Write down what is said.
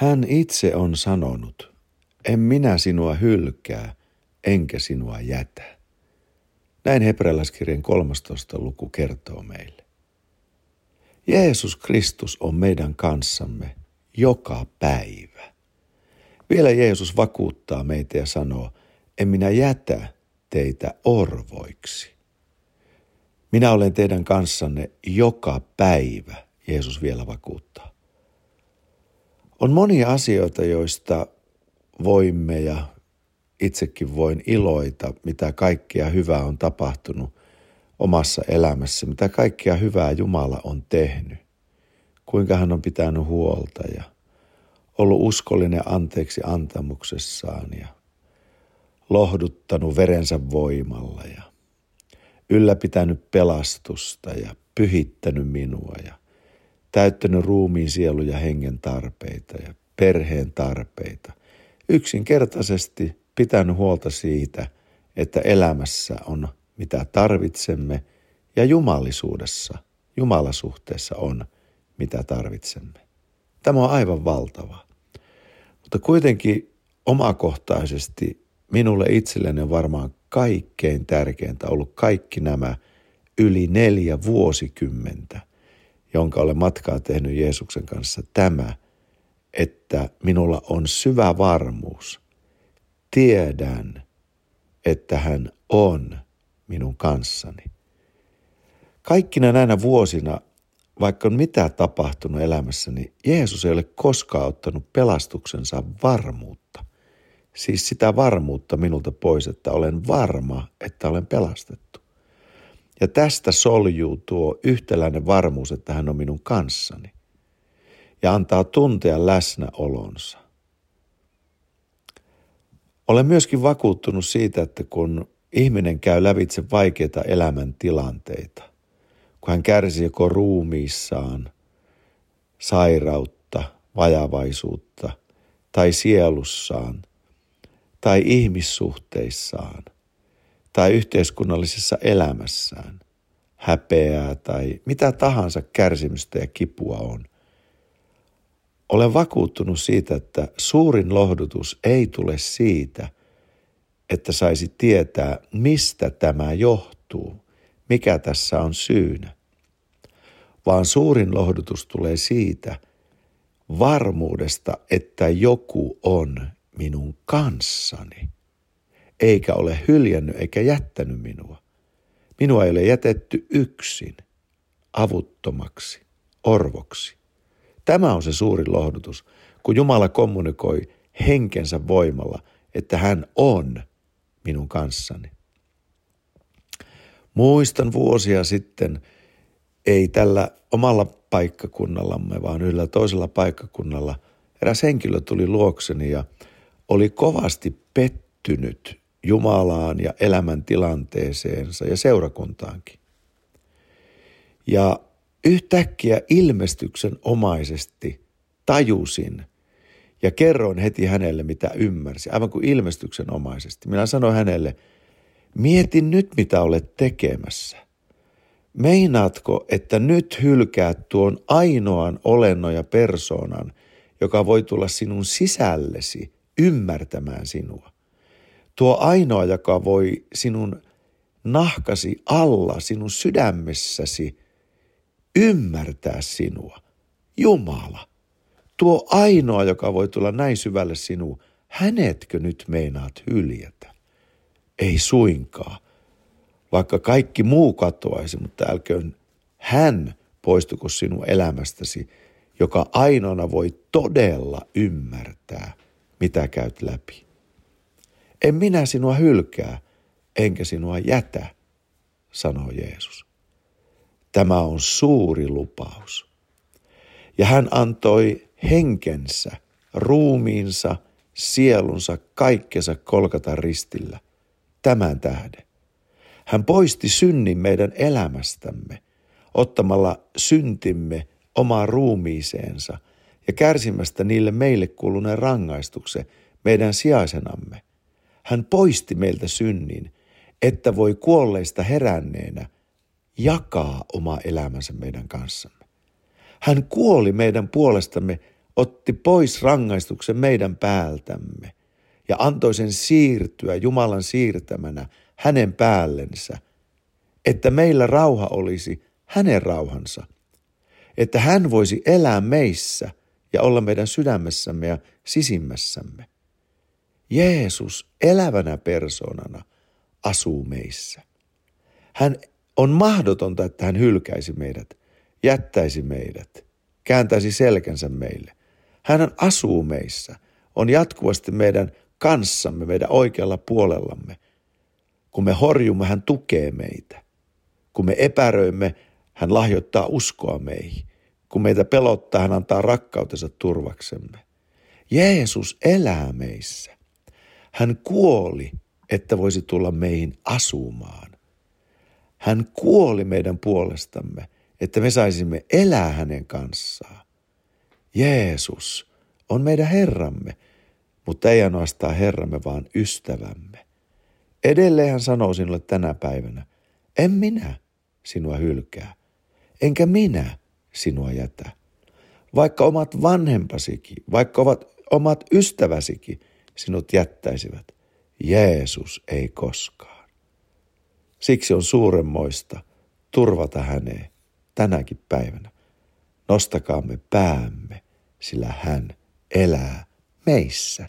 Hän itse on sanonut, en minä sinua hylkää, enkä sinua jätä. Näin hebrealaiskirjan 13. luku kertoo meille. Jeesus Kristus on meidän kanssamme joka päivä. Vielä Jeesus vakuuttaa meitä ja sanoo, en minä jätä teitä orvoiksi. Minä olen teidän kanssanne joka päivä, Jeesus vielä vakuuttaa. On monia asioita, joista voimme ja itsekin voin iloita, mitä kaikkea hyvää on tapahtunut omassa elämässä, mitä kaikkea hyvää Jumala on tehnyt, kuinka hän on pitänyt huolta ja ollut uskollinen anteeksi antamuksessaan ja lohduttanut verensä voimalla ja ylläpitänyt pelastusta ja pyhittänyt minua ja täyttänyt ruumiin, sielun ja hengen tarpeita ja perheen tarpeita. Yksinkertaisesti pitänyt huolta siitä, että elämässä on mitä tarvitsemme ja jumalisuudessa, jumalasuhteessa on mitä tarvitsemme. Tämä on aivan valtava. Mutta kuitenkin omakohtaisesti minulle itselleni on varmaan kaikkein tärkeintä ollut kaikki nämä yli neljä vuosikymmentä, jonka olen matkaa tehnyt Jeesuksen kanssa, tämä, että minulla on syvä varmuus. Tiedän, että hän on minun kanssani. Kaikkina näinä vuosina, vaikka on mitä tapahtunut elämässäni, Jeesus ei ole koskaan ottanut pelastuksensa varmuutta. Siis sitä varmuutta minulta pois, että olen varma, että olen pelastettu. Ja tästä soljuu tuo yhtäläinen varmuus, että hän on minun kanssani. Ja antaa tuntea läsnäolonsa. Olen myöskin vakuuttunut siitä, että kun ihminen käy lävitse vaikeita elämäntilanteita, kun hän kärsii joko ruumiissaan sairautta, vajavaisuutta tai sielussaan tai ihmissuhteissaan tai yhteiskunnallisessa elämässään, häpeää tai mitä tahansa kärsimystä ja kipua on. Olen vakuuttunut siitä, että suurin lohdutus ei tule siitä, että saisi tietää, mistä tämä johtuu, mikä tässä on syynä, vaan suurin lohdutus tulee siitä varmuudesta, että joku on minun kanssani, eikä ole hyljännyt eikä jättänyt minua. Minua ei ole jätetty yksin, avuttomaksi, orvoksi. Tämä on se suuri lohdutus, kun Jumala kommunikoi henkensä voimalla, että hän on minun kanssani. Muistan vuosia sitten, ei tällä omalla paikkakunnallamme, vaan yhdellä toisella paikkakunnalla, eräs henkilö tuli luokseni ja oli kovasti pettynyt Jumalaan ja elämäntilanteeseensa ja seurakuntaankin. Ja yhtäkkiä ilmestyksen omaisesti tajusin ja kerroin heti hänelle, mitä ymmärsi, aivan kuin ilmestyksen omaisesti. Minä sanoin hänelle, mietin nyt, mitä olet tekemässä. Meinaatko, että nyt hylkäät tuon ainoan olennon ja persoonan, joka voi tulla sinun sisällesi ymmärtämään sinua. Tuo ainoa, joka voi sinun nahkasi alla, sinun sydämessäsi ymmärtää sinua. Jumala. Tuo ainoa, joka voi tulla näin syvälle sinua, hänetkö nyt meinaat hyljätä? Ei suinkaan. Vaikka kaikki muu katoaisi, mutta älköön hän poistuko sinun elämästäsi, joka ainoana voi todella ymmärtää – mitä käyt läpi. En minä sinua hylkää, enkä sinua jätä, sanoo Jeesus. Tämä on suuri lupaus. Ja hän antoi henkensä, ruumiinsa, sielunsa, kaikkensa kolkata ristillä, tämän tähden. Hän poisti synnin meidän elämästämme, ottamalla syntimme omaan ruumiiseensa – ja kärsimästä niille meille kuuluneen rangaistuksen meidän sijaisenamme. Hän poisti meiltä synnin, että voi kuolleista heränneenä jakaa oma elämänsä meidän kanssamme. Hän kuoli meidän puolestamme otti pois rangaistuksen meidän päältämme ja antoi sen siirtyä Jumalan siirtämänä hänen päällensä, että meillä rauha olisi hänen rauhansa, että hän voisi elää meissä ja olla meidän sydämessämme ja sisimmässämme. Jeesus elävänä persoonana asuu meissä. Hän on mahdotonta, että hän hylkäisi meidät, jättäisi meidät, kääntäisi selkänsä meille. Hän asuu meissä, on jatkuvasti meidän kanssamme, meidän oikealla puolellamme. Kun me horjumme, hän tukee meitä. Kun me epäröimme, hän lahjoittaa uskoa meihin. Kun meitä pelottaa, hän antaa rakkautensa turvaksemme. Jeesus elää meissä. Hän kuoli, että voisi tulla meihin asumaan. Hän kuoli meidän puolestamme, että me saisimme elää hänen kanssaan. Jeesus on meidän Herramme, mutta ei ainoastaan Herramme, vaan ystävämme. Edelleen hän sanoo sinulle tänä päivänä, en minä sinua hylkää, enkä minä sinua jätä. Vaikka omat vanhempasikin, vaikka ovat omat ystäväsikin sinut jättäisivät, Jeesus ei koskaan. Siksi on suuremmoista turvata häneen tänäkin päivänä. Nostakaamme päämme, sillä hän elää meissä.